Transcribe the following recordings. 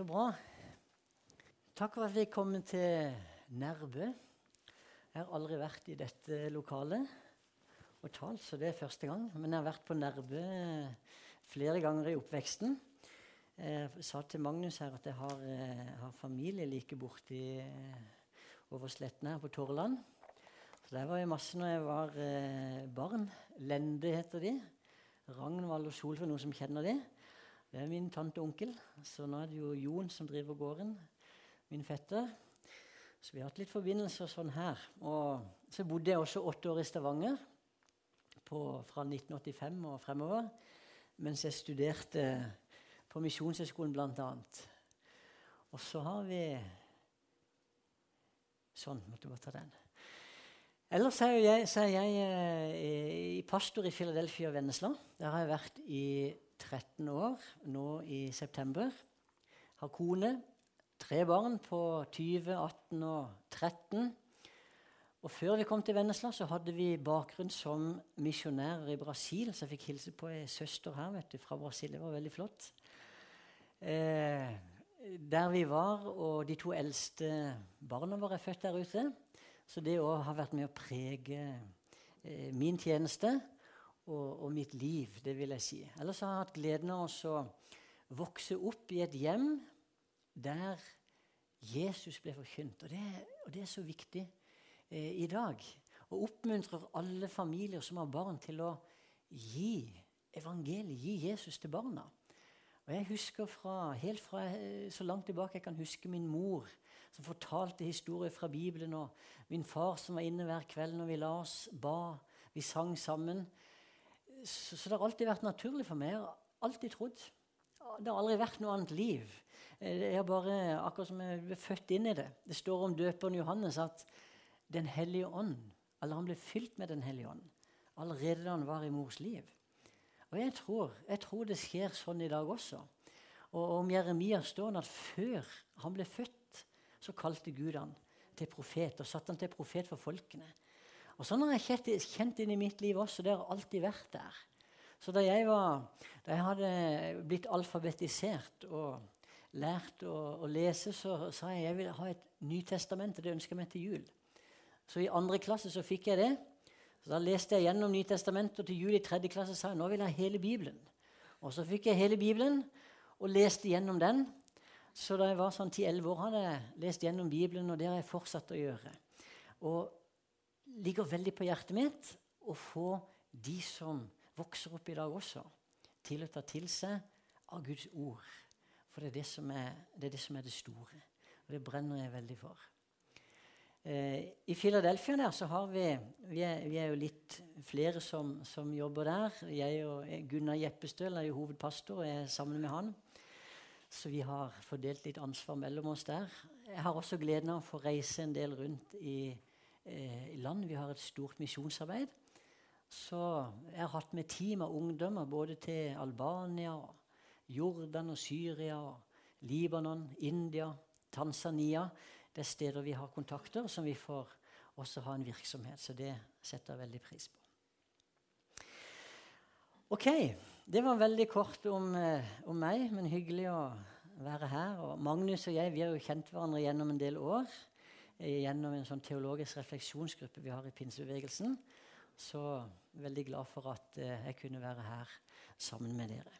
Så bra. Takk for at vi kom til Nærbø. Jeg har aldri vært i dette lokalet og talt, så det er første gang. Men jeg har vært på Nærbø flere ganger i oppveksten. Jeg sa til Magnus her at jeg har, eh, har familie like borti eh, over sletten her på Torland. Så Der var jeg masse når jeg var eh, barn. Lende heter de. Ragnvald og Solfrid, noen som kjenner de. Det er min tante og onkel. Så nå er det jo Jon som driver gården. Min fetter. Så vi har hatt litt forbindelser sånn her. Og så bodde jeg også åtte år i Stavanger på, fra 1985 og fremover. Mens jeg studerte på Misjonshøgskolen bl.a. Og så har vi Sånn, måtte bare ta den. Ellers er jeg, er jeg eh, pastor i Philadelphia og Vennesla. Der har jeg vært i 13 år nå i september. Har kone, tre barn på 20, 18 og 13. Og Før vi kom til Vennesla, så hadde vi bakgrunn som misjonærer i Brasil. Så jeg fikk hilse på ei søster her vet du, fra Brasil. Det var veldig flott. Eh, der vi var, og de to eldste barna våre er født der ute. Så det òg har vært med å prege eh, min tjeneste og, og, mitt liv, det vil jeg si. Ellers har jeg hatt gleden av å vokse opp i et hjem der Jesus ble forkynt. Og det, og det er så viktig eh, i dag. Og oppmuntrer alle familier som har barn, til å gi evangeliet, gi Jesus til barna. Og jeg husker fra, helt fra eh, så langt tilbake jeg kan huske min mor som fortalte historier fra Bibelen, og min far som var inne hver kveld når vi la oss, ba, vi sang sammen. Så, så, det har alltid vært naturlig for meg. Jeg har alltid trodd. Det har aldri vært noe annet liv. Det er bare akkurat som jeg ble født inn i det. Det står om døperen Johannes at Den hellige ånd, eller han ble fylt med Den hellige ånd allerede da han var i mors liv. Og jeg tror, jeg tror det skjer sånn i dag også. Og om Jeremia står det at før han ble født, så kalte Gud han til profet og satte han til profet for folkene. Og Sånn har jeg kjent, inn i mitt liv også. Det har alltid vært der. Så da jeg, var, da jeg hadde blitt alfabetisert og lært å, å, lese, så sa jeg jeg vil ha et Nytestament, og det ønsker jeg meg til jul. Så i andre klasse så fikk jeg det. Så Da leste jeg gjennom Nytestamentet, og til jul i tredje klasse sa jeg nå vil jeg ha hele Bibelen. Og så fikk jeg hele Bibelen og leste gjennom den. Så da jeg var sånn 10-11 år, hadde jeg lest gjennom Bibelen, og det har jeg fortsatt å gjøre. Og ligger veldig på hjertet mitt å få de som vokser opp i dag også, til å ta til seg av Guds ord. For det er det som er det, er det, som er det store. Og det brenner jeg veldig for. Eh, I Philadelphia der så har vi Vi er, vi er jo litt flere som, som, jobber der. Jeg og Gunnar Jeppestøl er jo hovedpastor, og jeg er sammen med han. Så vi har fordelt litt ansvar mellom oss der. Jeg har også gleden av å få reise en del rundt i, eh, land. Vi har et stort misjonsarbeid. Så jeg har hatt med team av ungdommer både til Albania, Jordan og Syria, Libanon, India, Tanzania det er steder vi har kontakter, som vi får også ha en virksomhet. Så det setter jeg veldig pris på. Ok, det var veldig kort om, eh, om, meg, men hyggelig å være her. Og Magnus og jeg vi har jo kjent hverandre gjennom en del år. Eh, gjennom en sånn teologisk refleksjonsgruppe vi har i pinsebevegelsen. Så veldig glad for at eh, jeg kunne være her sammen med dere.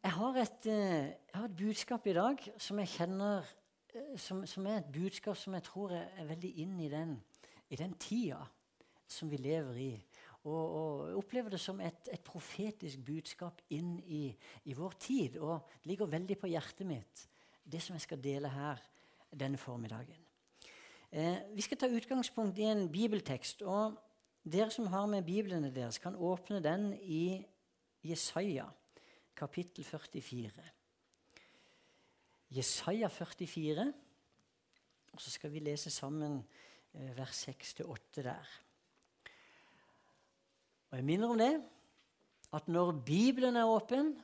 Jeg har, et, jeg har et budskap i dag som jeg kjenner Eh, som, som, er et budskap som jeg tror er, er veldig inn i den, i den tida som vi lever i. Og, og opplever det som et, et profetisk budskap inn i, i, vår tid. Og det ligger veldig på hjertet mitt, det som jeg skal dele her denne formiddagen. Eh, vi skal ta utgangspunkt i en bibeltekst. og Dere som har med Biblene deres, kan åpne den i Jesaja, kapittel 44. Jesaja 44. Og så skal vi lese sammen eh, vers 6-8 der. Og Jeg minner om det at når Bibelen er åpen,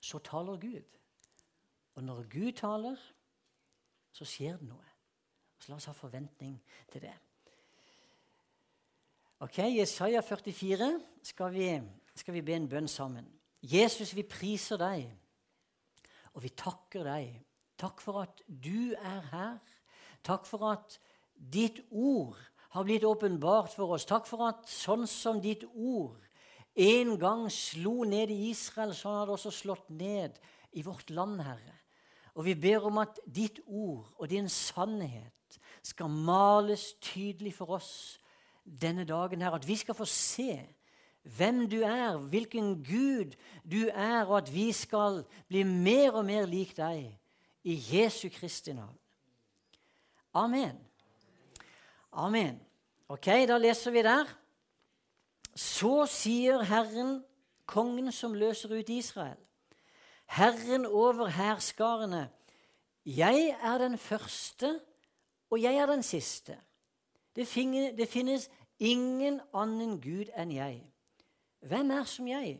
så taler Gud. Og når Gud taler, så skjer det noe. Så la oss ha forventning til det. Ok, Jesaja 44 skal vi, skal vi be en bønn sammen. Jesus, vi priser deg Og vi takker deg. Takk for at du er her. Takk for at ditt ord har blitt åpenbart for oss. Takk for at sånn som ditt ord en gang slo ned i Israel, sånn har det også slått ned i vårt land, Herre. Og vi ber om at ditt ord og din sannhet skal males tydelig for oss denne dagen her. At vi skal få se hvem du er, hvilken Gud du er, og at vi skal bli mer og mer lik deg i Jesu Kristi navn. Amen. Amen. Ok, da leser vi der. Så sier Herren, kongen som løser ut Israel, Herren over hærskarene, jeg er den første, og jeg er den siste. Det, finnes, ingen annen Gud enn jeg. Hvem er som jeg?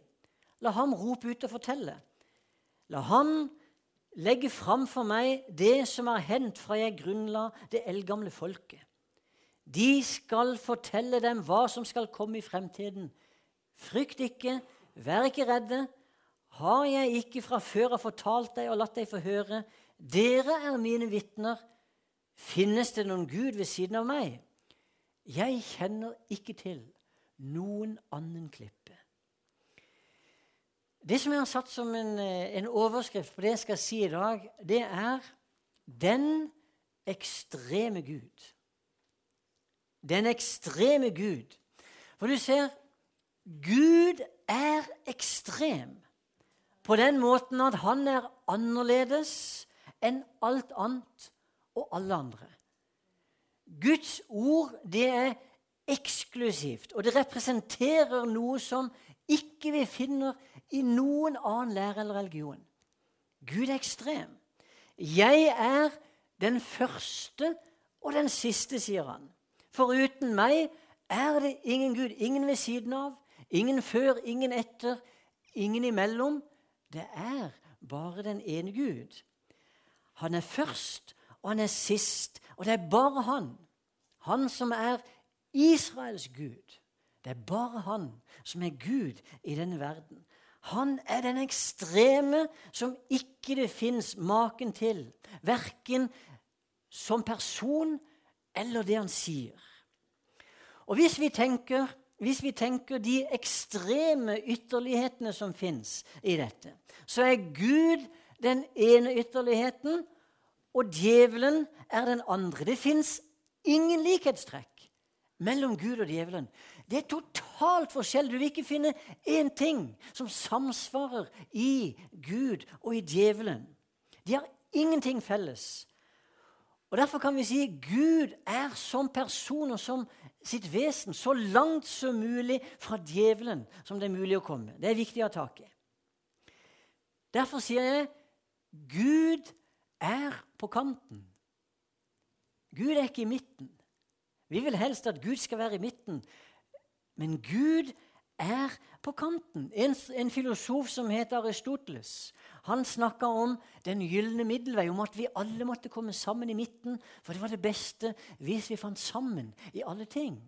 La ham rope ut og fortelle. La ham legge fram for meg det som har hendt fra jeg grunnla det eldgamle folket. De skal fortelle dem hva som skal komme i fremtiden. Frykt ikke, vær ikke redde. Har jeg ikke fra før av fortalt deg og latt deg få høre? Dere er mine vitner. Finnes det noen Gud ved siden av meg? Jeg kjenner ikke til noen annen klippe. Det som jeg har satt som en, eh, en overskrift på det jeg skal si i dag, det er 'Den ekstreme Gud'. Den ekstreme Gud. For du ser, Gud er ekstrem på den måten at han er annerledes enn alt annet og alle andre. Guds ord, det er eksklusivt, og det representerer noe som ikke vi finner i noen annen lære eller religion. Gud er ekstrem. Jeg er den første og den siste, sier han. Foruten meg er det ingen Gud. Ingen ved siden av, ingen før, ingen etter, ingen imellom. Det er bare den ene Gud. Han er først, og han er sist. Og det er bare han. Han som er Israels Gud. Det er bare han som er Gud i denne verden. Han er den ekstreme som ikke det fins maken til, verken som person eller det han sier. Og hvis vi tenker, hvis vi tenker de ekstreme ytterlighetene som fins i dette, så er Gud den ene ytterligheten, og djevelen er den andre. Det fins ingen likhetstrekk mellom Gud og djevelen. Det er totalt forskjell. Du vil ikke finne én ting som samsvarer i Gud og i djevelen. De har ingenting felles. Og Derfor kan vi si Gud er som person og som sitt vesen så langt som mulig fra djevelen som det er mulig å komme. Det er viktig å ha tak i. Derfor sier jeg Gud er på kanten. Gud er ikke i midten. Vi vil helst at Gud skal være i midten, men Gud er på kanten. En, en filosof som heter Aristoteles, han snakka om den gylne middelvei, om at vi alle måtte komme sammen i midten, for det var det beste hvis vi fant sammen i alle ting.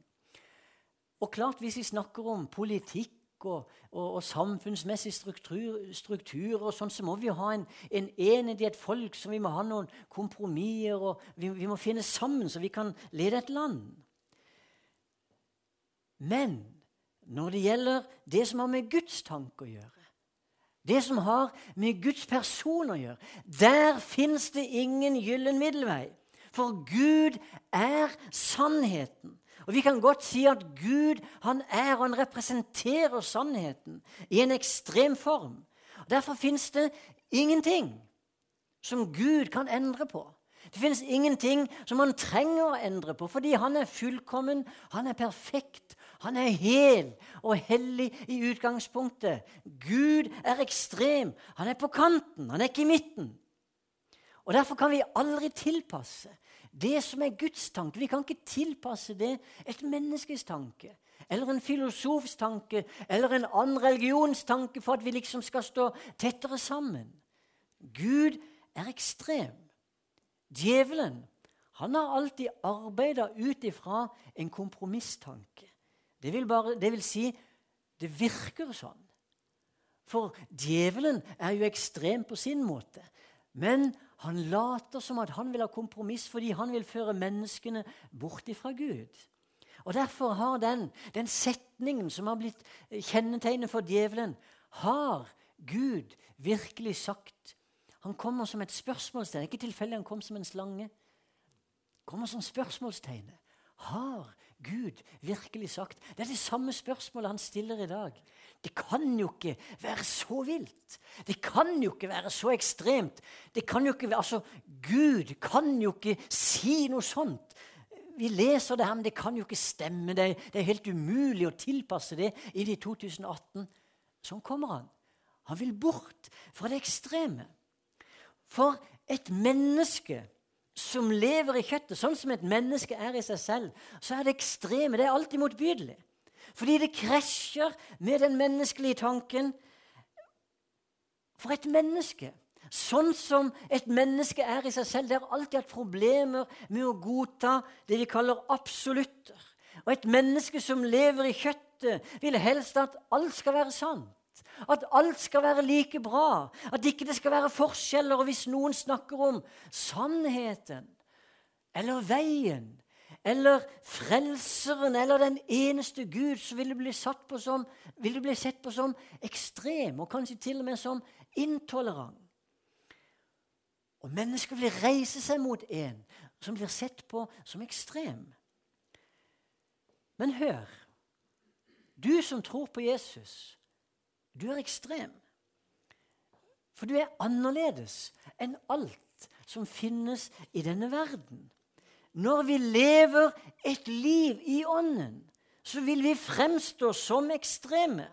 Og klart, hvis vi snakker om politikk og, og, og samfunnsmessig struktur, struktur, og sånn, så må vi ha en, en enhet i et folk, så vi må ha noen kompromisser, og vi, vi må finne sammen så vi kan lede et land. Men når det gjelder det som har med Guds tanke å gjøre, det som har med Guds person å gjøre, der fins det ingen gyllen middelvei. For Gud er sannheten. Og Vi kan godt si at Gud han er og han representerer sannheten i en ekstrem form. Derfor fins det ingenting som Gud kan endre på. Det finnes ingenting som han trenger å endre på, fordi han er fullkommen, han er perfekt, han er hel og hellig i utgangspunktet. Gud er ekstrem. Han er på kanten, han er ikke i midten. Og Derfor kan vi aldri tilpasse det som er Guds tanke. Vi kan ikke tilpasse det et menneskes tanke eller en filosofs tanke eller en annen religions tanke for at vi liksom skal stå tettere sammen. Gud er ekstrem. Djevelen han har alltid arbeida ut ifra en kompromisstanke. Det vil, bare, det vil si det virker sånn. For djevelen er jo ekstrem på sin måte. Men han later som at han vil ha kompromiss fordi han vil føre menneskene bort ifra Gud. Og Derfor har den, den setningen som har blitt kjennetegnet for djevelen, har Gud virkelig sagt. Han kommer som et spørsmålstegn. Ikke tilfeldig han kom som en slange. kommer som spørsmålstegn. Har Gud virkelig sagt? Det er det samme spørsmålet han stiller i dag. Det kan jo ikke være så vilt. Det kan jo ikke være så ekstremt. Det kan jo ikke altså, Gud kan jo ikke si noe sånt. Vi leser det her, men det kan jo ikke stemme. Det, det er helt umulig å tilpasse det i de 2018. Sånn kommer han. Han vil bort fra det ekstreme. For et menneske som lever i kjøttet, sånn som et menneske er i seg selv, så er det ekstreme. Det er alltid motbydelig. Fordi det krasjer med den menneskelige tanken. For et menneske, sånn som et menneske er i seg selv, det har alltid hatt problemer med å godta det vi kaller absolutter. Og et menneske som lever i kjøttet, vil helst at alt skal være sant. At alt skal være like bra. At ikke det skal være forskjeller. Og hvis noen snakker om sannheten eller veien eller Frelseren eller den eneste Gud, så vil det bli, som, vil det bli sett på som ekstrem, og kanskje til og med som intolerant. Og mennesker vil reise seg mot en som blir sett på som ekstrem. Men hør Du som tror på Jesus, du er ekstrem. For du er annerledes enn alt som finnes i denne verden. Når vi lever et liv i Ånden, så vil vi fremstå som ekstreme.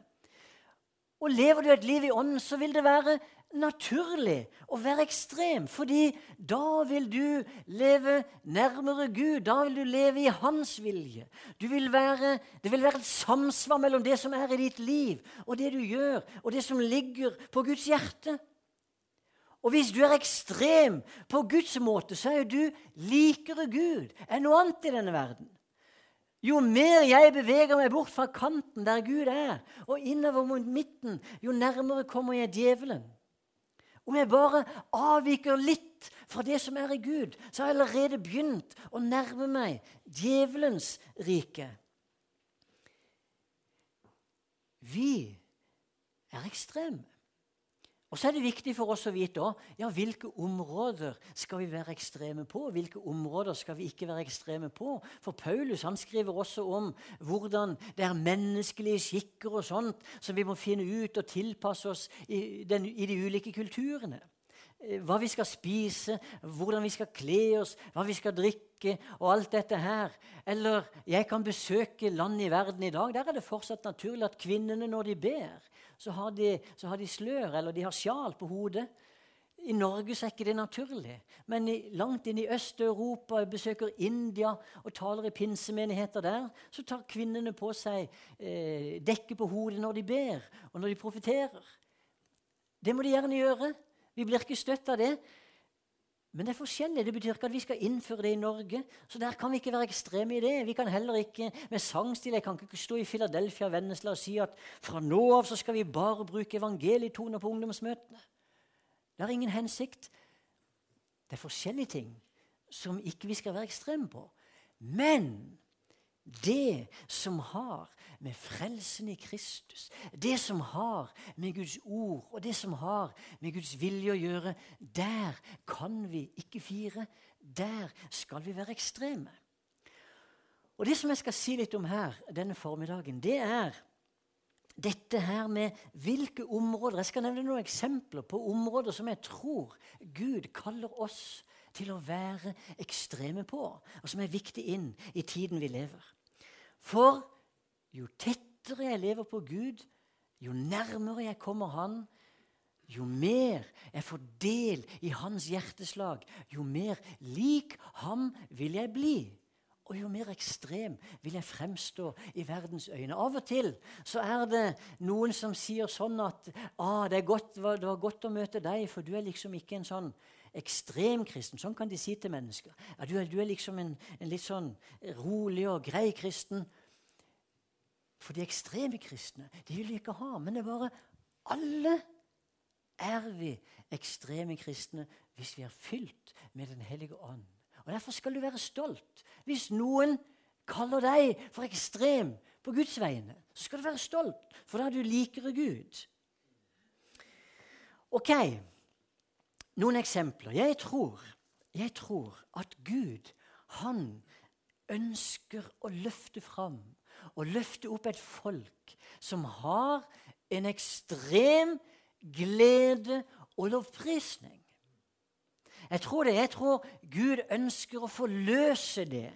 Og lever du et liv i Ånden, så vil det være naturlig å være ekstrem. fordi da vil du leve nærmere Gud. Da vil du leve i Hans vilje. Vil være, det vil være et samsvar mellom det som er i ditt liv, og det du gjør, og det som ligger på Guds hjerte. Og hvis du er ekstrem på Guds måte, så er jo du likere Gud enn noe annet i denne verden. Jo mer jeg beveger meg bort fra kanten der Gud er, og innover mot midten, jo nærmere kommer jeg djevelen. Om jeg bare avviker litt fra det som er i Gud, så har jeg allerede begynt å nærme meg djevelens rike. Vi er ekstreme. Og så er det viktig for oss å vite også, ja, hvilke områder skal vi være ekstreme på. Hvilke områder skal vi ikke være ekstreme på? For Paulus han skriver også om hvordan det er menneskelige skikker og sånt som vi må finne ut og tilpasse oss i, den, i de ulike kulturene. Eh, hva vi skal spise, hvordan vi skal kle oss, hva vi skal drikke og alt dette her. Eller jeg kan besøke land i verden i dag. Der er det fortsatt naturlig at kvinnene, når de ber, så har, de, så har de slør eller de har sjal på hodet. I Norge så er ikke det naturlig. Men i, langt inn i Øst-Europa, besøker India og taler i pinsemenigheter der, så tar kvinnene på seg eh, dekke på hodet når de ber, og når de profeterer. Det må de gjerne gjøre. Vi blir ikke støtt av det. Men det er forskjellig. Det betyr ikke at vi skal innføre det i Norge. Så der kan vi ikke være ekstreme i det. Vi kan heller ikke med sangstil Jeg kan ikke stå i Philadelphia Vennesla og si at fra nå av så skal vi bare bruke evangelietoner på ungdomsmøtene. Det har ingen hensikt. Det er forskjellige ting som ikke vi skal være ekstreme på. Men det som har med frelsen i Kristus, det som har med Guds ord og det som har med Guds vilje å gjøre, der kan vi ikke fire. Der skal vi være ekstreme. Og Det som jeg skal si litt om her denne formiddagen, det er dette her med hvilke områder Jeg skal nevne noen eksempler på områder som jeg tror Gud kaller oss til å være ekstreme på, og som er viktig inn i tiden vi lever. For jo tettere jeg lever på Gud, jo nærmere jeg kommer Han, jo mer jeg får del i Hans hjerteslag, jo mer lik ham vil jeg bli. Og jo mer ekstrem vil jeg fremstå i verdens øyne. Av og til så er det noen som sier sånn at ah, det, godt, det, var godt å møte deg, for du er liksom ikke en sånn ekstremkristen. Sånn kan de si til mennesker. Ja, du, er, du er liksom en, en, litt sånn rolig og grei kristen. For de ekstreme kristne de vil vi ikke ha. Men det er bare alle er vi ekstreme kristne hvis vi er fylt med Den hellige ånd. Og Derfor skal du være stolt. Hvis noen kaller deg for ekstrem på Guds vegne, så skal du være stolt, for da er du likere Gud. Ok, noen eksempler. Jeg tror, jeg tror at Gud, han ønsker å løfte fram og løfte opp et folk som har en ekstrem glede og lovprisning. Jeg tror det. Jeg tror Gud ønsker å forløse det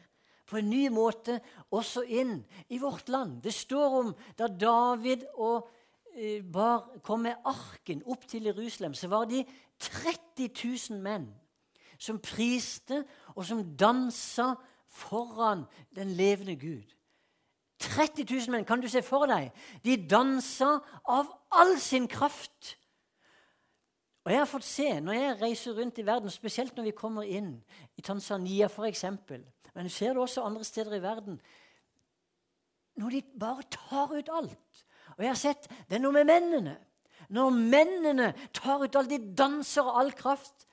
på en ny måte også inn i vårt land. Det står om da David og eh, bar, kom med arken opp til Jerusalem, så var de 30 000 menn som priste og som dansa foran den levende Gud. 30 000 menn, kan du se for deg? De dansa av all sin kraft. Og jeg har fått se, Når jeg reiser rundt i verden, spesielt når vi kommer inn i Tanzania f.eks., men du ser det også andre steder i verden Når de bare tar ut alt. Og jeg har sett det er noe med mennene. Når mennene tar ut alle de danser og all kraft.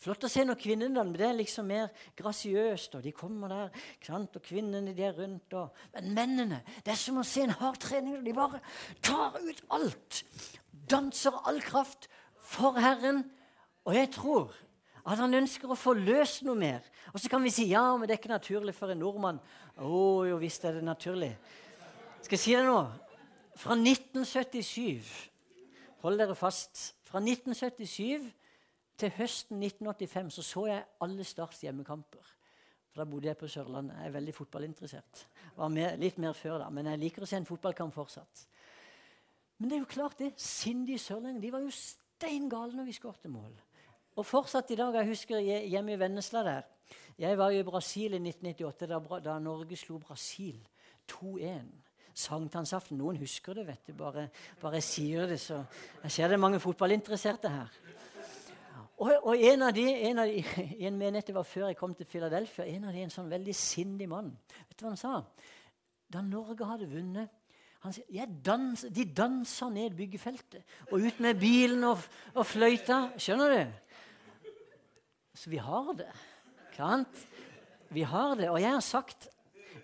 Flott å se når kvinnene men det er liksom mer grasiøst. og De kommer der, sant? og kvinnene de er rundt. Og, men mennene Det er som å se en hard trening. De bare tar ut alt. Danser all kraft for Herren. Og jeg tror at han ønsker å få løst noe mer. Og så kan vi si ja, men det er ikke naturlig for en nordmann. Å jo, visst er det naturlig. Skal jeg si det nå? Fra 1977 Hold dere fast. Fra 1977 til høsten 1985 så, så jeg alle Starts hjemmekamper. For Da bodde jeg på Sørlandet. Jeg er veldig fotballinteressert. Var med, litt mer før da, Men jeg liker å se en fotballkamp fortsatt. Men det er jo klart det. Sindige sørlendinger de var jo stein gale når vi skåret mål. Og fortsatt i dag. Jeg husker hjemme i Vennesla der. Jeg var jo i Brasil i 1998, da, da Norge slo Brasil 2-1. Sankthansaften. Noen husker det, vet du. Bare, bare sier det, så Jeg ser det er mange fotballinteresserte her. Og, og en, av de, en av de, en menighet det var før jeg kom til Philadelphia, en av de, en sånn veldig sindig mann. Vet du hva han sa? Da Norge hadde vunnet han sier, dans, De dansa ned byggefeltet og ut med bilen og, og fløyta. Skjønner du? Så vi har det. Sant? Vi har det. Og jeg har sagt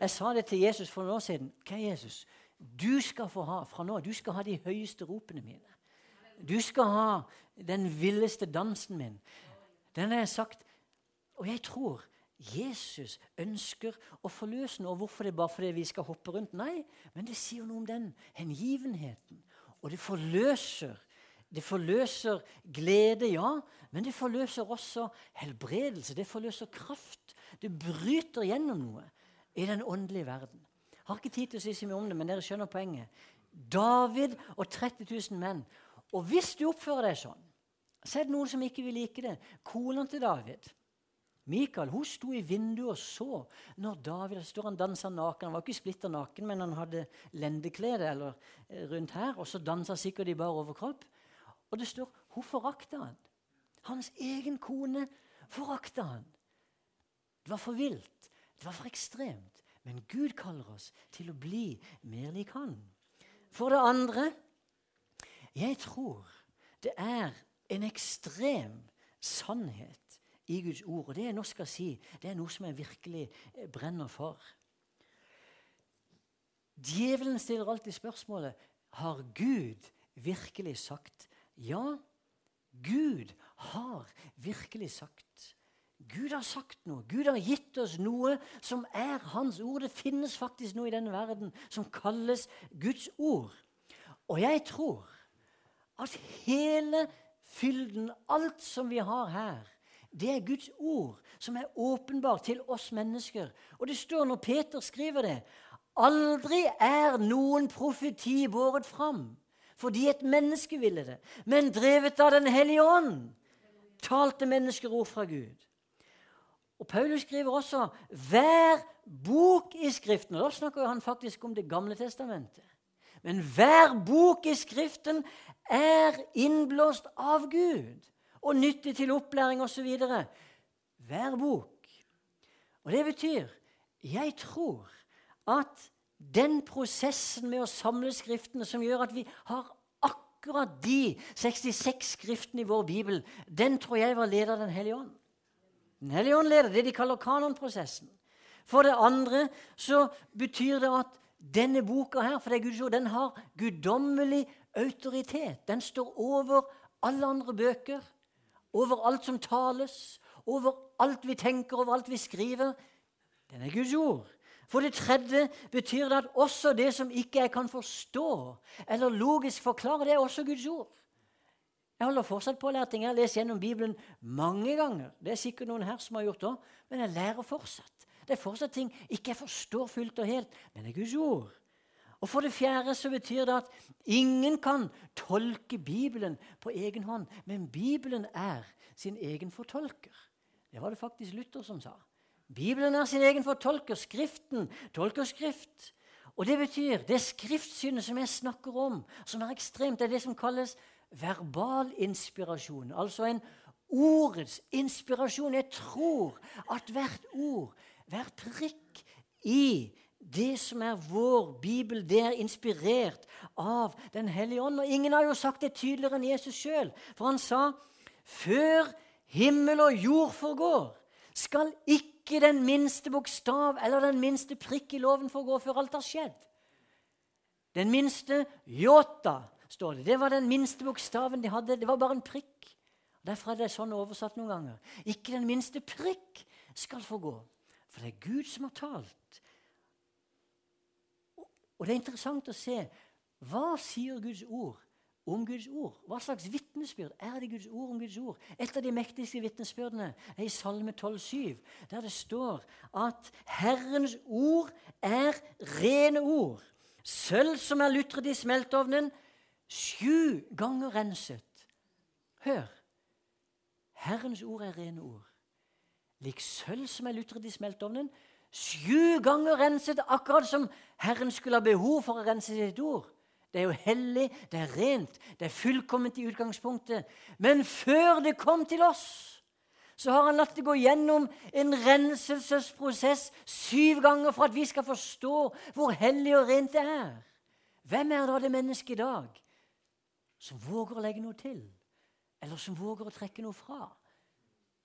Jeg sa det til Jesus for noen år siden. Hva er Jesus? Du skal få ha fra nå, du skal ha de høyeste ropene mine. Du skal ha den villeste dansen min. Den har jeg sagt. Og jeg tror Jesus ønsker å forløse noe. Hvorfor det er bare fordi vi skal hoppe rundt? Nei, men det sier noe om den hengivenheten. Og det forløser. Det forløser glede, ja, men det forløser også helbredelse. Det forløser kraft. Det bryter gjennom noe i den åndelige verden. Jeg har ikke tid til å si så mye om det, men dere skjønner poenget. David og 30 000 menn. Og hvis du oppfører deg sånn, så er det noen som ikke vil like det. Kona til David Mikael hun sto i vinduet og så når David står han dansa naken. Han var ikke splitter naken, men han hadde lendeklede eller, eh, rundt her. Og så dansa sikkert i bar overkropp. Og det står hun forakta han. Hans egen kone forakta han. Det var for vilt. Det var for ekstremt. Men Gud kaller oss til å bli mer lik Han. For det andre jeg tror det er en ekstrem sannhet i Guds ord. Og det jeg nå skal si, det er noe som jeg virkelig eh, brenner for. Djevelen stiller alltid spørsmålet har Gud virkelig sagt. Ja, Gud har virkelig sagt. Gud har sagt noe. Gud har gitt oss noe som er Hans ord. Det finnes faktisk noe i denne verden som kalles Guds ord. Og jeg tror at hele fylden, alt som vi har her, det er Guds ord som er åpenbart til oss mennesker. Og det står når Peter skriver det Aldri er noen profeti båret fram fordi et menneske ville det, men drevet av Den hellige ånd talte mennesker ord fra Gud. Og Paulus skriver også hver bok i Skriften. og Da snakker han faktisk om Det gamle testamentet. Men hver bok i Skriften er innblåst av Gud og nyttig til opplæring osv. Hver bok. Og det betyr jeg tror at den prosessen med å samle Skriftene som gjør at vi har akkurat de 66 skriftene i vår bibel, den tror jeg var ledet av Den hellige ånd. Den hellige ånd leder det de kaller kanonprosessen. For det andre så betyr det at denne boka her, for det er Guds ord, den har guddommelig autoritet. Den står over alle andre bøker, over alt som tales, over alt vi tenker, over alt vi skriver. Den er Guds ord. For det tredje betyr det at også det som ikke jeg kan forstå eller logisk forklare, det er også Guds ord. Jeg holder fortsatt på å lære ting. Jeg har lest gjennom Bibelen mange ganger. Det er sikkert noen her som har gjort det òg, men jeg lærer fortsatt. Det er fortsatt ting ikke jeg forstår fullt og helt, men det er Guds ord. Og For det fjerde så betyr det at ingen kan tolke Bibelen på egen hånd, men Bibelen er sin egen fortolker. Det var det faktisk Luther som sa. Bibelen er sin egen fortolker. Skriften tolker Skrift. Og Det betyr det skriftsynet som jeg snakker om, som er ekstremt, det er det som kalles verbal inspirasjon. Altså en ordets inspirasjon. Jeg tror at hvert ord, hver prikk i det som er vår bibel, det er inspirert av Den hellige ånd. Og ingen har jo sagt det tydeligere enn Jesus sjøl. For han sa før himmel og jord forgår, skal ikke den minste bokstav eller den minste prikk i loven forgå før alt har skjedd. Den minste jota, står det. Det var den minste bokstaven de hadde. Det var bare en prikk. Derfor er det sånn oversatt noen ganger. Ikke den minste prikk skal forgå. For det er Gud som har talt. Og det er interessant å se hva sier Guds ord om Guds ord. Hva slags vitnesbyrd er det Guds ord om Guds ord? Et av de mektigste vitnesbyrdene er i Salme 12,7, der det står at Herrens ord er rene ord. Sølv som er lutret i smeltovnen, sju ganger renset. Hør! Herrens ord er rene ord. Lik sølv som er lutret i smeltovnen, sju ganger renset, akkurat som Herren skulle ha behov for å rense sitt ord. Det er jo hellig, det er rent, det er fullkomment i utgangspunktet. Men før det kom til oss, så har han latt det gå gjennom en renselsesprosess syv ganger for at vi skal forstå hvor hellig og rent det er. Hvem er da det mennesket i dag som våger å legge noe til, eller som våger å trekke noe fra?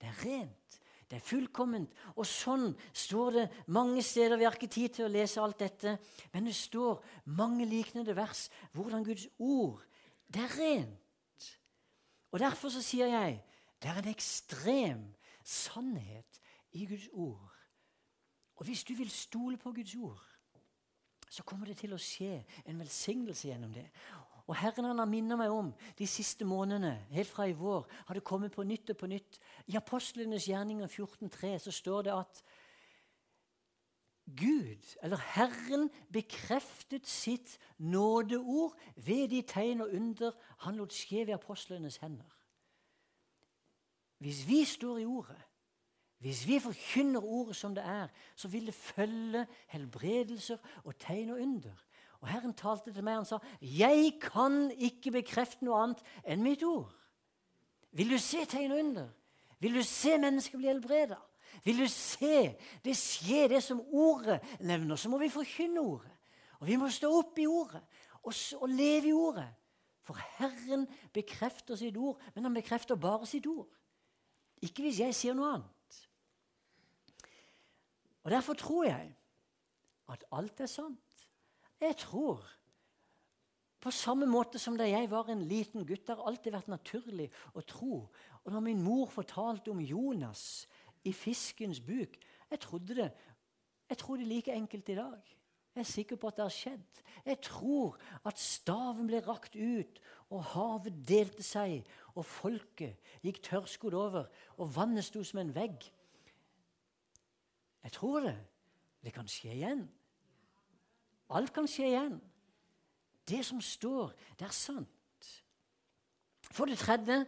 Det er rent. Det er fullkomment. Og sånn står det mange steder. Vi har ikke tid til å lese alt dette, men det står mange liknende vers hvordan Guds ord det er rent. Og Derfor så sier jeg det er en ekstrem sannhet i Guds ord. Og hvis du vil stole på Guds ord, så kommer det til å skje en velsignelse gjennom det. Og Herren han har minnet meg om de siste månedene, helt fra i vår, har det kommet på nytt og på nytt. I Apostlenes gjerninger 14.3 så står det at Gud, eller Herren, bekreftet sitt nådeord ved de tegn og under han lot skje ved apostlenes hender. Hvis vi står i ordet, hvis vi forkynner ordet som det er, så vil det følge helbredelser og tegn og under. Og Herren talte til meg og sa, 'Jeg kan ikke bekrefte noe annet enn mitt ord.' Vil du se tegn under? Vil du se mennesker bli helbreda? Vil du se det skje, det som ordet nevner, så må vi forkynne ordet. Og vi må stå opp i ordet og, og leve i ordet. For Herren bekrefter sitt ord, men han bekrefter bare sitt ord. Ikke hvis jeg sier noe annet. Og Derfor tror jeg at alt er sant. Jeg tror på samme måte som da jeg var en liten gutt, det har alltid vært naturlig å tro. Og når min mor fortalte om Jonas i fiskens buk Jeg trodde det jeg tror det er like enkelt i dag. Jeg er sikker på at det har skjedd. Jeg tror at staven ble rakt ut, og havet delte seg, og folket gikk tørrskodd over, og vannet sto som en vegg. Jeg tror det. Det kan skje igjen. Alt kan skje igjen. Det som står, det er sant. For det tredje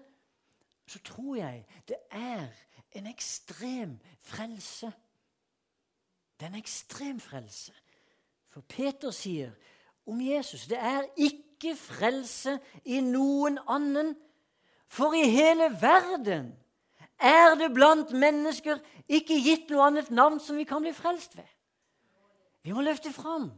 så tror jeg det er en ekstrem frelse. Det er en ekstrem frelse. For Peter sier om Jesus det er ikke frelse i noen annen, for i hele verden er det blant mennesker ikke gitt noe annet navn som vi kan bli frelst ved. Vi må løfte fram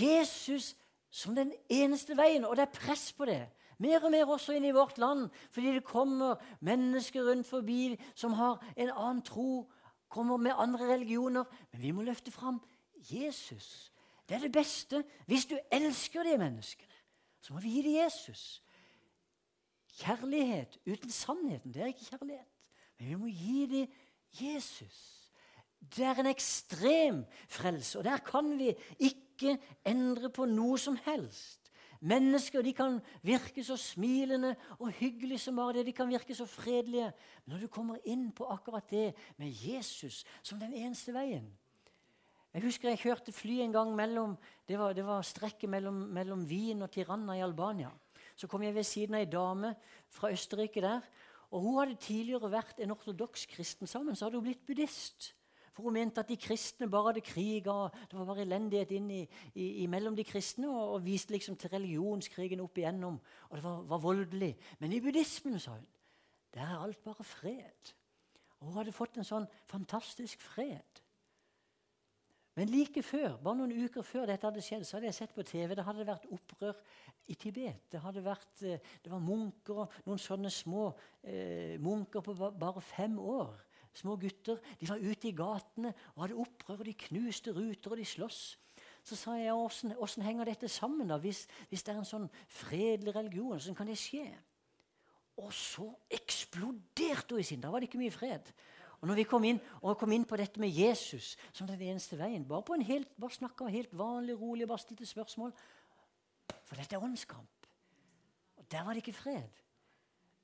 Jesus som den eneste veien, og det er press på det. Mer og mer også inn i vårt land, fordi det kommer mennesker rundt forbi som har en annen tro, kommer med andre religioner. Men vi må løfte fram Jesus. Det er det beste. Hvis du elsker de menneskene, så må vi gi dem Jesus. Kjærlighet uten sannheten, det er ikke kjærlighet. Men vi må gi dem Jesus. Det er en ekstrem frelse, og der kan vi ikke endre på noe som helst. Mennesker de kan virke så smilende og hyggelige som bare det. De kan virke så fredelige. Men når du kommer inn på akkurat det med Jesus som den eneste veien Jeg husker jeg kjørte fly en gang mellom Det var, det var strekket mellom, mellom Wien og Tirana i Albania. Så kom jeg ved siden av ei dame fra Østerrike der. Og Hun hadde tidligere vært en ortodoks kristen sammen, så hadde hun blitt buddhist. For hun mente at de kristne bare hadde kriga, det var bare elendighet inn i, i, imellom de kristne, og, og, viste liksom til religionskrigen opp igjennom. Og det var, var, voldelig. Men i buddhismen, sa hun, der er alt bare fred. Og hun hadde fått en sånn fantastisk fred. Men like før, bare noen uker før dette hadde skjedd, så hadde jeg sett på TV det hadde vært opprør i Tibet. Det, hadde vært, eh, det var munker og noen sånne små eh, munker på bare fem år. Små gutter. De var ute i gatene og hadde opprør, og de knuste ruter, og de sloss. Så sa jeg åssen henger dette sammen, da, hvis, hvis, det er en sånn fredelig religion? Hvordan kan det skje? Og så eksploderte hun i sin. Da var det ikke mye fred. Og når vi kom inn, kom inn på dette med Jesus som den eneste veien, bare, på en helt, bare snakka helt vanlig, rolig, bare stilte spørsmål For dette er åndskamp. Og der var det ikke fred.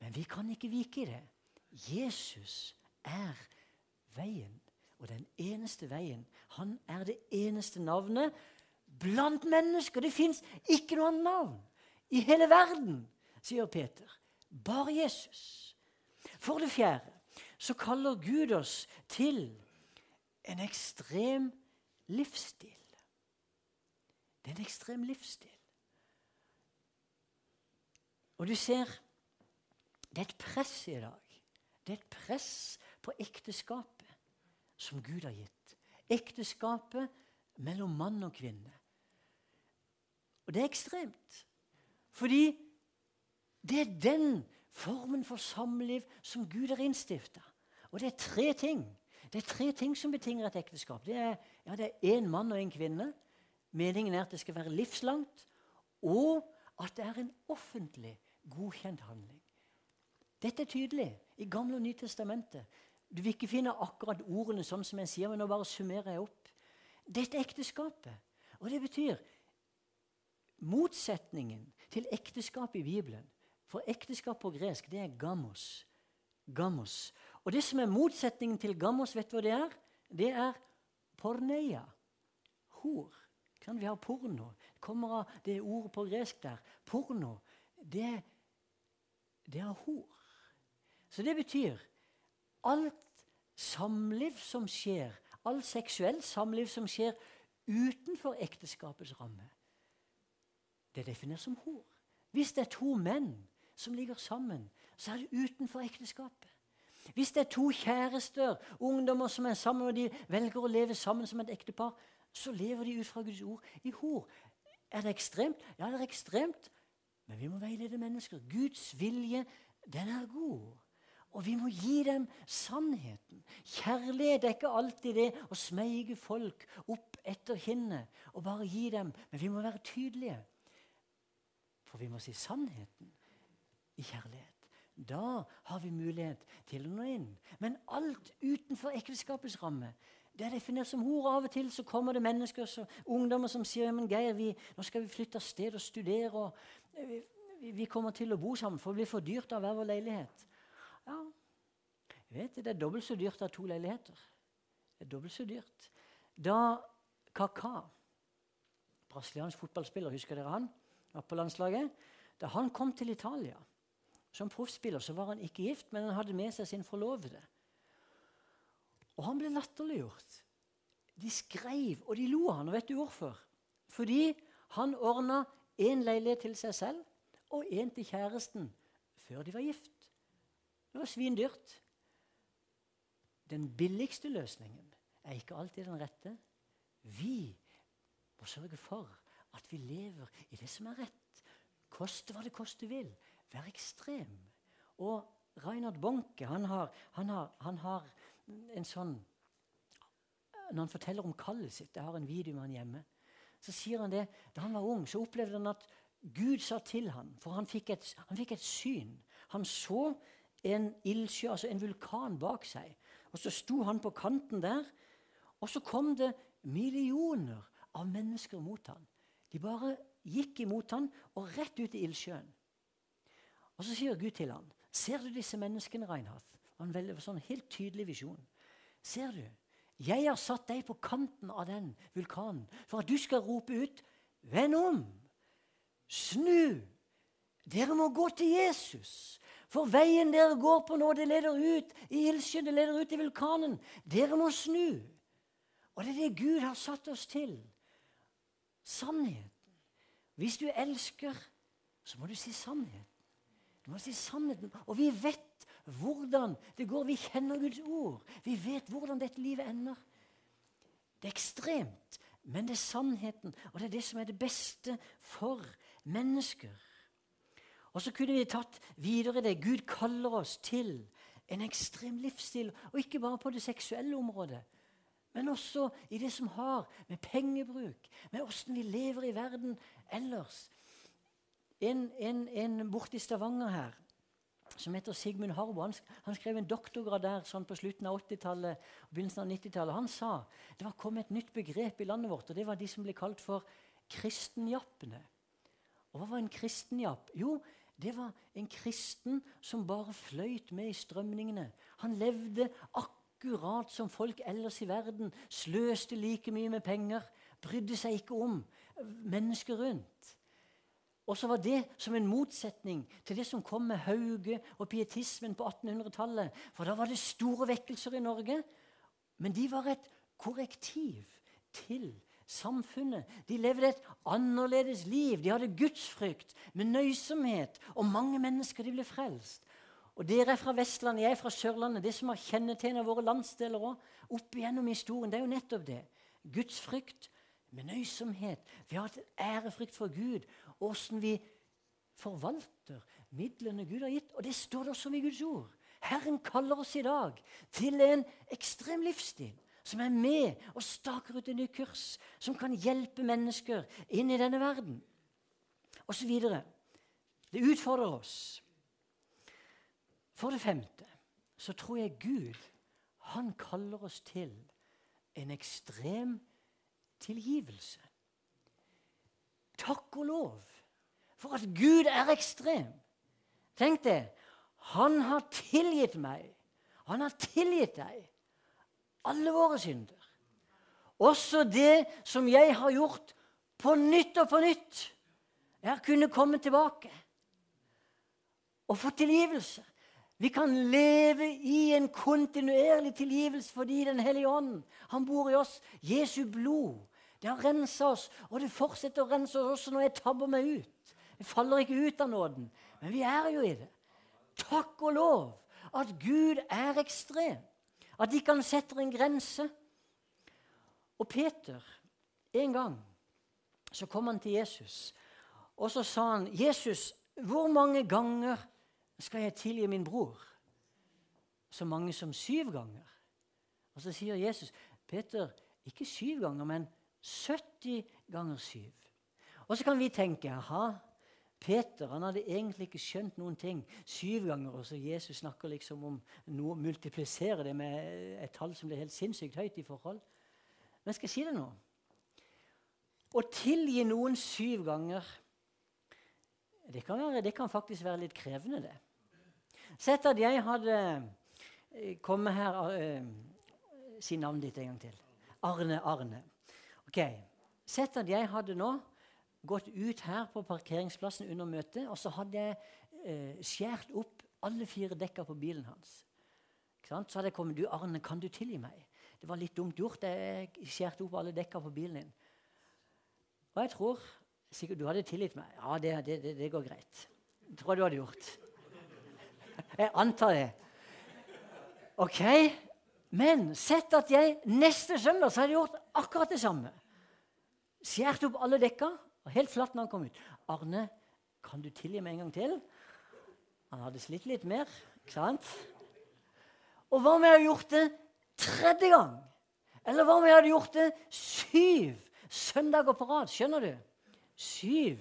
Men vi kan ikke vike i det. Jesus er veien. Og den eneste veien. Han er det eneste navnet blant mennesker. Det fins ikke noe annet navn i hele verden, sier Peter. Bare Jesus. For det fjerde så kaller Gud oss til en ekstrem livsstil. Det er en ekstrem livsstil. Og du ser det er et press i dag. Det er et press på ekteskapet som Gud har gitt. Ekteskapet mellom mann og kvinne. Og det er ekstremt. Fordi det er den formen for samliv som Gud har innstifta. Og det er tre ting Det er tre ting som betinger et ekteskap. Det er, ja, én mann og en kvinne. Meningen er at det skal være livslangt, og at det er en offentlig godkjent handling. Dette er tydelig i Gamle og Nytestamentet. Du vil ikke finne akkurat ordene sånn som jeg sier, men nå bare summerer jeg opp. Dette er ekteskapet. Og det betyr motsetningen til ekteskapet i Bibelen. For ekteskap på gresk, det er gamos. Gamos. Og det som er motsetningen til gamos, vet du hva det er? Det er porneia. Hor. Kan vi ha porno? Det kommer av det ordet på gresk der. Porno. Det, det er hor. Så det betyr alt samliv som skjer, all seksuell samliv som skjer utenfor ekteskapets ramme, det er definert som hor. Hvis det er to menn som ligger sammen, så er det utenfor ekteskapet. Hvis det er to kjærester, ungdommer som er sammen, og de velger å leve sammen som et ektepar, så lever de ut fra Guds ord i hor. Er det ekstremt? Ja, det er ekstremt. Men vi må veilede mennesker. Guds vilje, den er god. Og vi må gi dem sannheten. Kjærlighet er ikke alltid det å smeige folk opp etter kinnet og bare gi dem. Men vi må være tydelige. For vi må si sannheten i kjærlighet. Da har vi mulighet til å nå inn. Men alt utenfor ekteskapets ramme det er definert som hor. Av og til så kommer det mennesker, så, ungdommer som sier men Geir, vi, nå skal vi flytte av sted og studere. og vi, vi kommer til å bo sammen, for det blir for dyrt av hver vår leilighet. Ja, jeg vet det, er dobbelt så dyrt å ha to leiligheter. Det er dobbelt så dyrt. Da Kaka, brasiliansk fotballspiller, husker dere han? Var på landslaget. Da han kom til Italia som proffspiller, så var han ikke gift, men han hadde med seg sin forlovede. Og han ble latterliggjort. De skrev, og de lo han, og vet du hvorfor? Fordi han ordna én leilighet til seg selv og én til kjæresten før de var gift. Det var svindyrt. Den billigste løsningen er ikke alltid den rette. Vi må sørge for at vi lever i det som er rett. Koste hva det koste vil. være ekstrem. Og Reinhard Bonke han har, han har, han har en sånn Når han forteller om kallet sitt Jeg har en video med han hjemme. Så sier han det, Da han var ung, så opplevde han at Gud sa til ham, for han fikk, et, han fikk et syn. Han så en ildsjø, altså en vulkan, bak seg. Og Så sto han på kanten der, og så kom det millioner av mennesker mot ham. De bare gikk imot ham og rett ut i ildsjøen. Og Så sier Gud til ham, 'Ser du disse menneskene, Reinhardt?' Han veldig sånn helt tydelig visjon. 'Ser du? Jeg har satt deg på kanten av den vulkanen for at du skal rope ut:" 'Vend om! Snu! Dere må gå til Jesus!' For veien dere går på nå, det leder ut i ildsjøen, det leder ut i vulkanen. Dere må snu. Og det er det Gud har satt oss til. Sannheten. Hvis du elsker, så må du si sannheten. Du må si sannheten. Og vi vet hvordan det går. Vi kjenner Guds ord. Vi vet hvordan dette livet ender. Det er ekstremt, men det er sannheten, og det er det som er det beste for mennesker. Og så kunne vi tatt videre det. Gud kaller oss til en ekstrem livsstil, og ikke bare på det seksuelle området. Men også i det som har med pengebruk, med åssen vi lever i verden ellers. En, en, en borte i Stavanger her som heter Sigmund Harbo, han, han, skrev en doktorgrad der sånn på slutten av 80-tallet og begynnelsen av 90-tallet. Han sa det var kommet et nytt begrep i landet vårt, og det var de som ble kalt for kristenjappene. Og hva var en kristenjapp? Jo, det var en kristen som bare fløyt med i strømningene. Han levde akkurat som folk ellers i verden. Sløste like mye med penger. Brydde seg ikke om mennesker rundt. Og så var det som en motsetning til det som kom med Hauge og pietismen på 1800-tallet. For da var det store vekkelser i Norge. Men de var et korrektiv til samfunnet. De levde et annerledes liv. De hadde gudsfrykt med nøysomhet. Og mange mennesker de ble frelst. Og Dere er fra Vestlandet, jeg er fra Sørlandet. Det som har kjennetegnet våre landsdeler også, opp igjennom historien, det er jo nettopp det. Gudsfrykt med nøysomhet. Vi har hatt ærefrykt for Gud. Åssen vi forvalter midlene Gud har gitt. Og det står det også i Guds ord. Herren kaller oss i dag til en ekstrem livsstil som er med og staker ut en ny kurs, som kan hjelpe mennesker inn i denne verden, osv. Det utfordrer oss. For det femte så tror jeg Gud han kaller oss til en ekstrem tilgivelse. Takk og lov for at Gud er ekstrem. Tenk det. Han har tilgitt meg. Han har tilgitt deg alle våre synder. Også det som jeg har gjort på nytt og på nytt. Jeg har kunnet komme tilbake og få tilgivelse. Vi kan leve i en kontinuerlig tilgivelse fordi Den hellige ånd han bor i oss. Jesu blod det har rensa oss, og det fortsetter å rense oss også når jeg tabber meg ut. Jeg faller ikke ut av nåden, men vi er jo i det. Takk og lov at Gud er ekstrem. At ikke han setter en grense. Og Peter, en gang så kom han til Jesus, og så sa han, 'Jesus, hvor mange ganger skal jeg tilgi min bror?' Så mange som syv ganger. Og så sier Jesus, 'Peter, ikke syv ganger, men 70 ganger syv.' Og så kan vi tenke, 'Aha, Peter han hadde egentlig ikke skjønt noen ting. Syv ganger, og så Jesus snakker liksom om noe, multiplisere det med et tall som blir helt sinnssykt høyt i forhold. Men skal jeg si det nå? Å tilgi noen syv ganger det kan, være, det kan faktisk være litt krevende, det. Sett at jeg hadde eh, kommet her uh, Si navnet ditt en gang til. Arne Arne. Ok, Sett at jeg hadde nå gått ut her på parkeringsplassen under møtet, og så hadde jeg eh, skjært opp alle fire dekka på bilen hans. Så hadde jeg kommet du, 'Arne, kan du tilgi meg?' Det var litt dumt gjort. Jeg skjærte opp alle dekka på bilen din. Og jeg tror sikkert du hadde tilgitt meg. Ja, det, det, det går greit. Jeg tror du hadde gjort. Jeg antar det. OK? Men sett at jeg neste søndag så hadde gjort akkurat det samme. Skjært opp alle dekka og helt flatt når han kom ut. 'Arne, kan du tilgi meg en gang til?' Han hadde slitt litt mer, ikke sant? Og hva om jeg hadde gjort det tredje gang? Eller hva om jeg hadde gjort det syv søndager på rad? Skjønner du? Syv.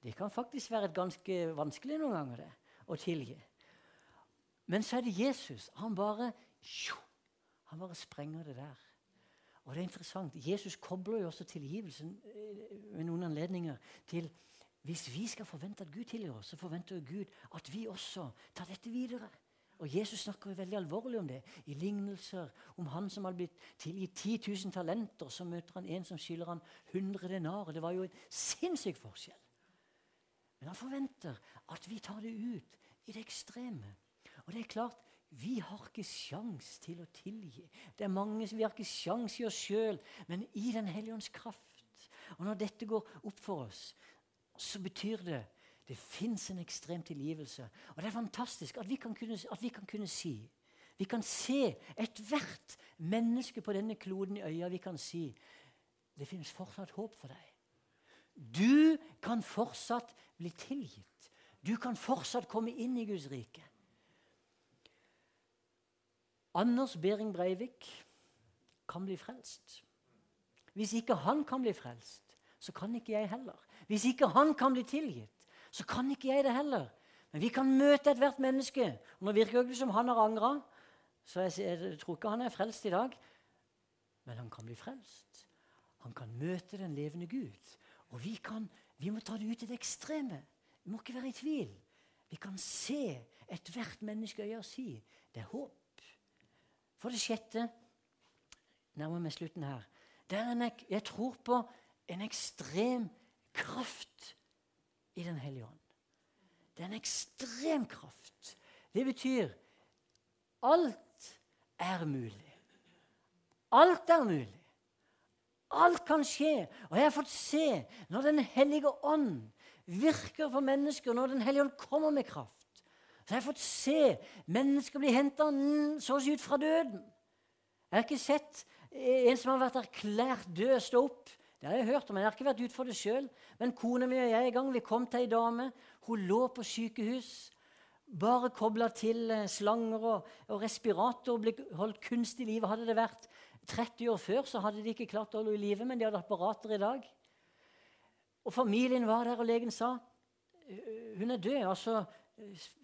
Det kan faktisk være ganske vanskelig noen ganger det, å tilgi. Men så er det Jesus. Han bare, han bare sprenger det der. Og det er interessant. Jesus kobler jo også tilgivelsen ved eh, noen anledninger til hvis vi skal forvente at Gud tilgir oss, så forventer Gud at vi også tar dette videre. Og Jesus snakker jo veldig alvorlig om det. I lignelser om han som hadde blitt tilgitt 10 000 talenter, så møter han en som skylder han 100 denarer. Det var jo en sinnssyk forskjell. Men han forventer at vi tar det ut i det ekstreme. Og det er klart, vi har ikke sjans til å tilgi. Det er mange som Vi har ikke sjans i oss sjøl, men i Den hellige ånds kraft. Og når dette går opp for oss, så betyr det det fins en ekstrem tilgivelse. Og det er fantastisk at vi kan kunne, vi kan kunne si Vi kan se ethvert menneske på denne kloden i øya. Vi kan si det finnes fortsatt håp for deg. Du kan fortsatt bli tilgitt. Du kan fortsatt komme inn i Guds rike. Anders Behring Breivik kan bli frelst. Hvis ikke han kan bli frelst, så kan ikke jeg heller. Hvis ikke han kan bli tilgitt, så kan ikke jeg det heller. Men vi kan møte ethvert menneske. Og Nå virker det ikke som han har angra, så jeg, jeg, tror ikke han er frelst i dag. Men han kan bli frelst. Han kan møte den levende Gud. Og vi, kan, vi må ta det ut i det ekstreme. Vi må ikke være i tvil. Vi kan se ethvert menneske i øya si det er håp. For det sjette nærmer meg slutten her. En, jeg tror på en ekstrem kraft i Den hellige ånd. Det er en ekstrem kraft. Det betyr alt er mulig. Alt er mulig. Alt kan skje. Og jeg har fått se når Den hellige ånd virker for mennesker, når Den hellige ånd kommer med kraft. Så jeg har fått se mennesker bli henta så å si ut fra døden. Jeg har ikke sett en som har vært erklært død, stå opp. Det har jeg hørt om, men jeg har ikke vært ute for det sjøl. Men kona mi og jeg en gang vi kom til ei dame. Hun lå på sykehus. Bare kobla til eh, slanger og, og respirator ble holdt kunstig i live. Hadde det vært 30 år før, så hadde de ikke klart å holde henne i live, men de hadde apparater i dag. Og familien var der, og legen sa hun er død. altså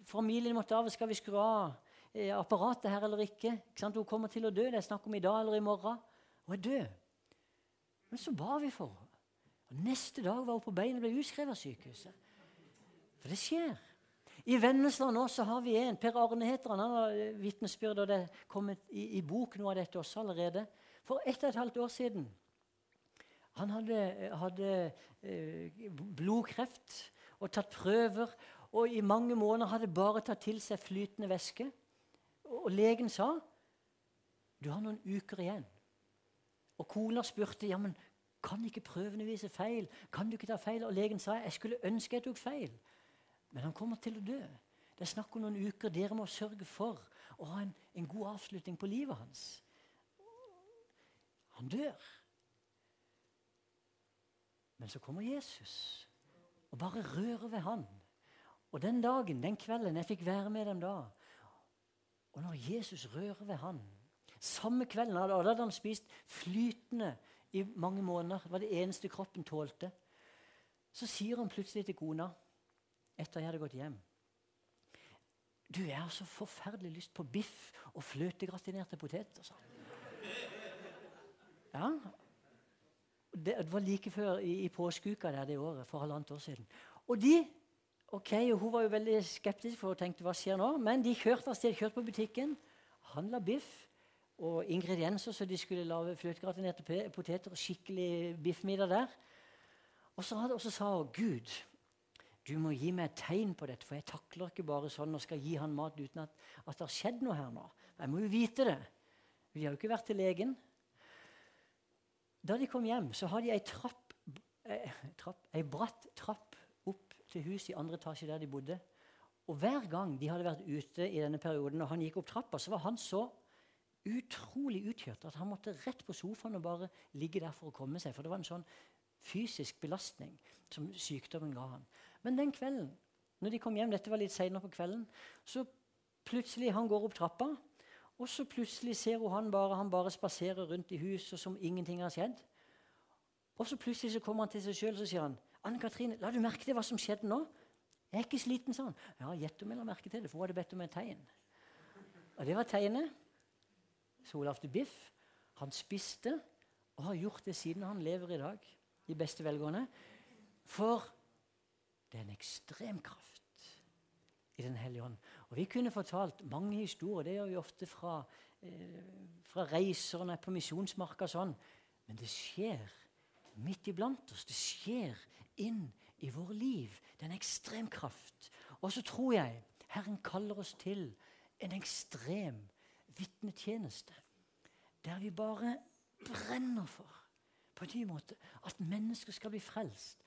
Familien måtte av. Skal vi skru av eh, apparatet her eller ikke? ikke hun kommer til å dø. Det er snakk om i dag eller i morgen. Hun er død. Men så ba vi for henne. Neste dag var hun på beina og ble utskrevet av sykehuset. For det skjer. I Vennesla nå så har vi en. Per Arne heter han. Han har vitnesbyrd, og det er kommet i, i, bok noe av dette også allerede. For ett og et halvt år siden. Han hadde, hadde eh, blodkreft og tatt prøver. Og i mange måneder hadde bare tatt til seg flytende væske. Og legen sa du har noen uker igjen. Og kona spurte ja, men kan ikke prøvene vise feil. Kan du ikke ta feil? Og legen sa jeg skulle ønske jeg tok feil. Men han kommer til å dø. Det er snakk om noen uker. Dere må sørge for å ha en, en god avslutning på livet hans. Han dør. Men så kommer Jesus og bare rører ved han. Og den dagen, den kvelden, jeg fikk være med dem da Og når Jesus rører ved han samme kvelden hadde, hadde han spist flytende i mange måneder. Det var det eneste kroppen tålte. Så sier han plutselig til kona, etter jeg hadde gått hjem Du, jeg har så forferdelig lyst på biff og fløtegratinerte poteter. sa Ja. Det, det, var like før i, i påskeuka der det året, for halvannet år siden. Og de ok, og Hun var jo veldig skeptisk, for hun tenkte hva skjer nå? Men de kjørte av sted, kjørte på butikken, handla biff og ingredienser så de skulle lage fløtegratinerte poteter og skikkelig biffmiddag der. Og så, hadde, og så sa hun Gud, du må gi meg et tegn på dette, for jeg takler ikke bare sånn og skal gi han mat uten at, at det har skjedd noe her nå. Jeg må jo vite det. Vi har jo ikke vært til legen. Da de kom hjem, så hadde de ei trapp, eh, trapp, ei bratt trapp til huset i andre etasje der de bodde. Og hver gang de hadde vært ute i denne perioden, og han gikk opp trappa, så var han så utrolig utkjørt at han måtte rett på sofaen og bare ligge der for å komme seg. For det var en sånn fysisk belastning som sykdommen ga han. Men den kvelden Når de kom hjem, dette var litt senere på kvelden, så plutselig han går opp trappa, og så plutselig ser hun han bare, han bare spaserer rundt i huset som ingenting har skjedd. Og så plutselig så kommer han til seg sjøl og sier han, Anne Katrine, la du merke til hva som skjedde nå? Jeg er ikke sliten, sa han. Ja, gjett om jeg la merke til det, for hun hadde bedt om et tegn. Og det var tegnet. Solafte Biff. Han spiste og har gjort det siden han lever i dag, i beste velgående. For det er en ekstrem kraft i Den hellige ånd. Og Vi kunne fortalt mange historier. Det gjør vi ofte fra, eh, fra reiser og på misjonsmarka. Sånn. Men det skjer midt iblant oss. Det skjer inn i våre liv. Det er en ekstrem kraft. Og så tror jeg Herren kaller oss til en ekstrem vitnetjeneste. Der vi bare brenner for på en ny måte at mennesker skal bli frelst.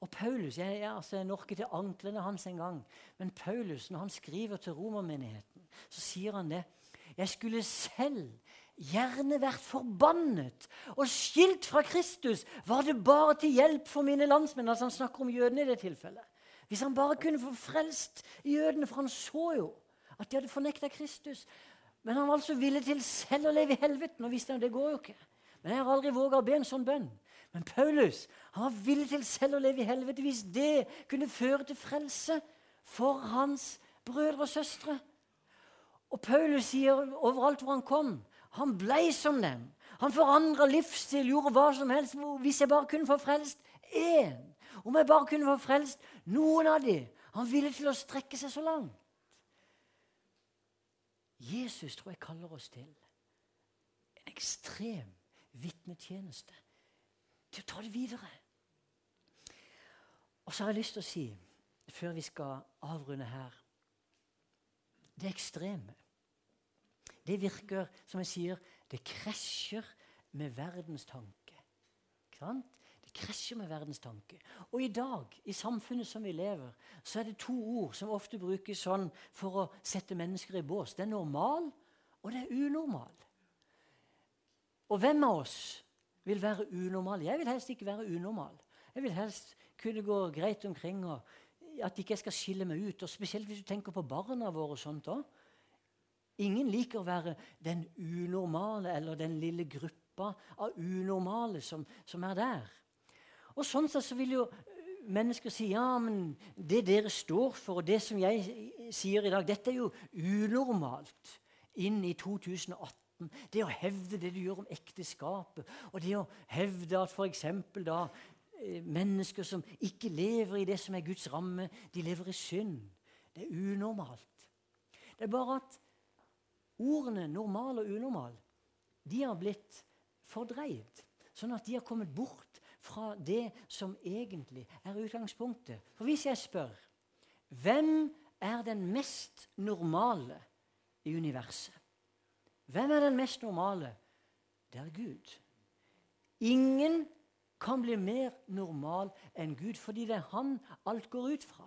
Og Paulus, Jeg, jeg, altså, jeg ikke til anklene hans engang, men Paulus, når han skriver til romermenigheten, så sier han det. Jeg skulle selv gjerne vært forbannet og skilt fra Kristus. Var det bare til hjelp for mine landsmenn? Altså Han snakker om jødene i det tilfellet. Hvis han bare kunne få frelst jødene, for han så jo at de hadde fornekta Kristus. Men han var altså villig til selv å leve i helveten, og visste han det går jo ikke. Men jeg har aldri våga å be en sånn bønn. Men Paulus han var villig til selv å leve i helvete hvis det kunne føre til frelse for hans brødre og søstre. Og Paulus sier overalt hvor han kom han blei som dem. Han forandra livsstil, gjorde hva som helst. Hvis jeg bare kunne få frelst én, om jeg bare kunne få frelst noen av dem Han ville til å strekke seg så langt. Jesus tror jeg kaller oss til en ekstrem vitnetjeneste. Til å ta det videre. Og så har jeg lyst til å si, før vi skal avrunde her Det ekstreme det virker, som jeg sier, det krasjer med verdens tanke. Ikke sant? Det krasjer med verdens tanke. Og i dag, i samfunnet som vi lever, så er det to ord som ofte brukes sånn for å sette mennesker i bås. Det er normal, og det er unormal. Og hvem av oss vil være unormal? Jeg vil helst ikke være unormal. Jeg vil helst kunne gå greit omkring, og at ikke jeg skal skille meg ut. Og Spesielt hvis du tenker på barna våre. og sånt også. Ingen liker å være den unormale eller den lille gruppa av unormale som, som er der. Og Sånn sett så vil jo mennesker si ja, men det dere står for, og det som jeg sier i dag, dette er jo unormalt inn i 2018. Det å hevde det du gjør om ekteskapet, og det å hevde at f.eks. da eh, mennesker som ikke lever i det som er Guds ramme, de lever i synd. Det er unormalt. Det er bare at Ordene normal og unormal de har blitt fordreid, sånn at de har kommet bort fra det som egentlig er utgangspunktet. For hvis jeg spør hvem er den mest normale i universet? Hvem er den mest normale? Det er Gud. Ingen kan bli mer normal enn Gud, fordi det er Han alt går ut fra.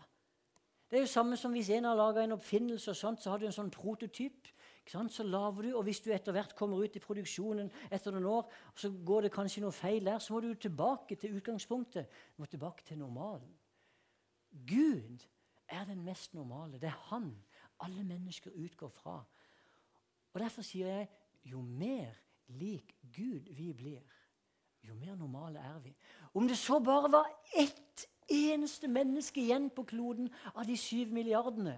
Det er jo samme som hvis en har laga en oppfinnelse, og sånt, så har du en sånn prototyp. Så laver du, og Hvis du etter hvert kommer ut i produksjonen etter noen år, så går det kanskje noe feil der, så må du tilbake til utgangspunktet. Du må tilbake til normalen. Gud er den mest normale. Det er Han alle mennesker utgår fra. Og Derfor sier jeg jo mer lik Gud vi blir, jo mer normale er vi. Om det så bare var ett eneste menneske igjen på kloden av de syv milliardene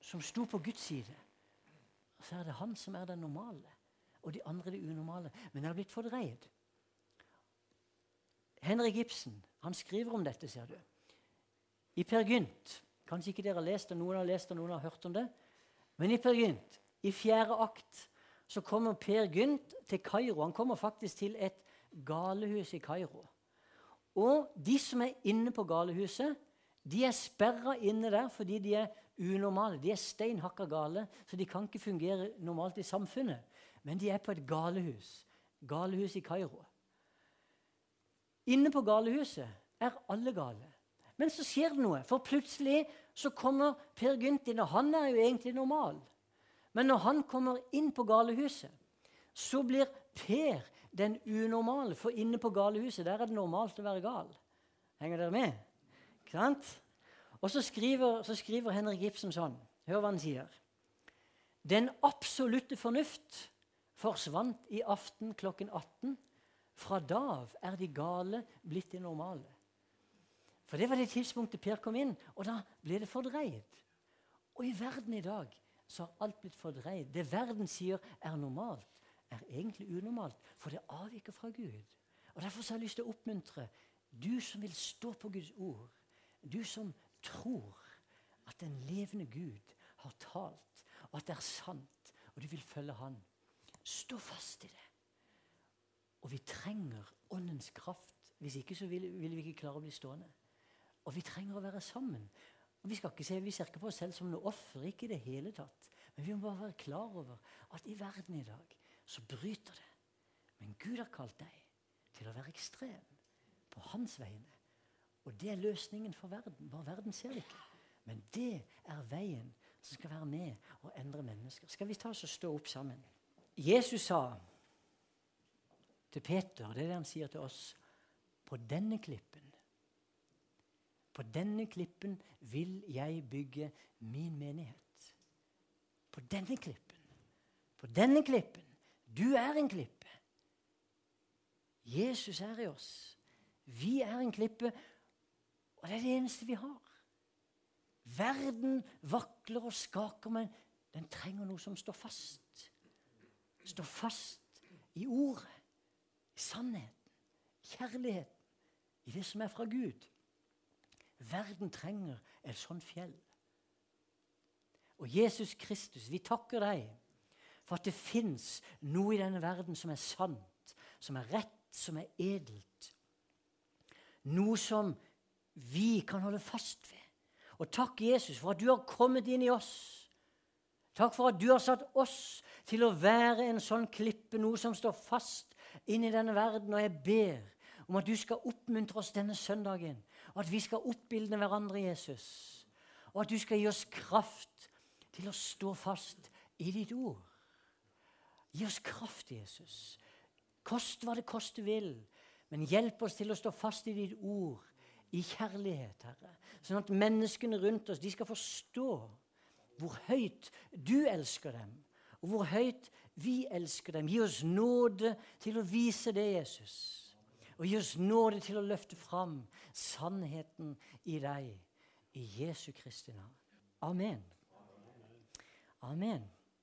som sto på Guds side så er det han som er den normale, og de andre det unormale. Men det har blitt fordreid. Henrik Ibsen han skriver om dette, ser du. I Per Gynt Kanskje ikke dere har lest det, noen har lest det, noen har hørt om det. Men i Per Gynt, i fjerde akt, så kommer Per Gynt til Kairo. Han kommer faktisk til et galehus i Kairo. Og de som er inne på galehuset, de er sperra inne der fordi de er unormale. De er steinhakka gale, så de kan ikke fungere normalt i samfunnet. Men de er på et galehus. Galehus i Kairo. Inne på galehuset er alle gale. Men så skjer det noe, for plutselig så kommer Per Gynt inn, og han er jo egentlig normal. Men når han kommer inn på galehuset, så blir Per den unormale. For inne på galehuset der er det normalt å være gal. Henger dere med? Ikke sant? Og så skriver, så skriver Henrik Ibsen sånn. Hør hva han sier. Den absolutte fornuft forsvant i aften klokken 18. Fra da er de gale blitt de normale. For det var det tidspunktet Per kom inn, og da ble det fordreid. Og i verden i dag så har alt blitt fordreid. Det verden sier er normalt, er egentlig unormalt, for det avviker fra Gud. Og Derfor så har jeg lyst til å oppmuntre du som vil stå på Guds ord, du som tror at den levende Gud har talt, og at det er sant, og du vil følge Han. Stå fast i det. Og vi trenger Åndens kraft. Hvis ikke så vil, vil vi ikke klare å bli stående. Og vi trenger å være sammen. Og Vi skal ikke se, vi ser ikke på oss selv som noe offer, ikke i det hele tatt. Men vi må bare være klar over at i verden i dag så bryter det. Men Gud har kalt deg til å være ekstrem på hans vegne. Og det er løsningen for verden. Bare verden ser det ikke. Men det er veien som skal være med og endre mennesker. Skal vi ta oss og stå opp sammen? Jesus sa til Peter, det er det han sier til oss, på denne klippen På denne klippen vil jeg bygge min menighet. På denne klippen. På denne klippen. Du er en klippe. Jesus er i oss. Vi er en klippe, og det er det eneste vi har. Verden vakler og skaker, men den trenger noe som står fast. Står fast i ordet, i sannheten, kjærligheten, i det som er fra Gud. Verden trenger et sånt fjell. Og Jesus Kristus, vi takker deg for at det fins noe i denne verden som er sant, som er rett, som er edelt. Noe som vi kan holde fast ved. Og takk, Jesus, for at du har kommet inn i oss. Takk for at du har satt oss til å være en sånn klippe, noe som står fast inn i denne verden. Og jeg ber om at du skal oppmuntre oss denne søndagen, og at vi skal oppbilde hverandre, Jesus. Og at du skal gi oss kraft til å stå fast i ditt ord. Gi oss kraft, Jesus. Kost hva det koste vil. Men hjelp oss til å stå fast i ditt ord, i kjærlighet, Herre. Sånn at menneskene rundt oss de skal forstå hvor høyt du elsker dem, og hvor høyt vi elsker dem. Gi oss nåde til å vise det, Jesus. Og gi oss nåde til å løfte fram sannheten i deg. I Jesu Kristi navn. Amen. Amen.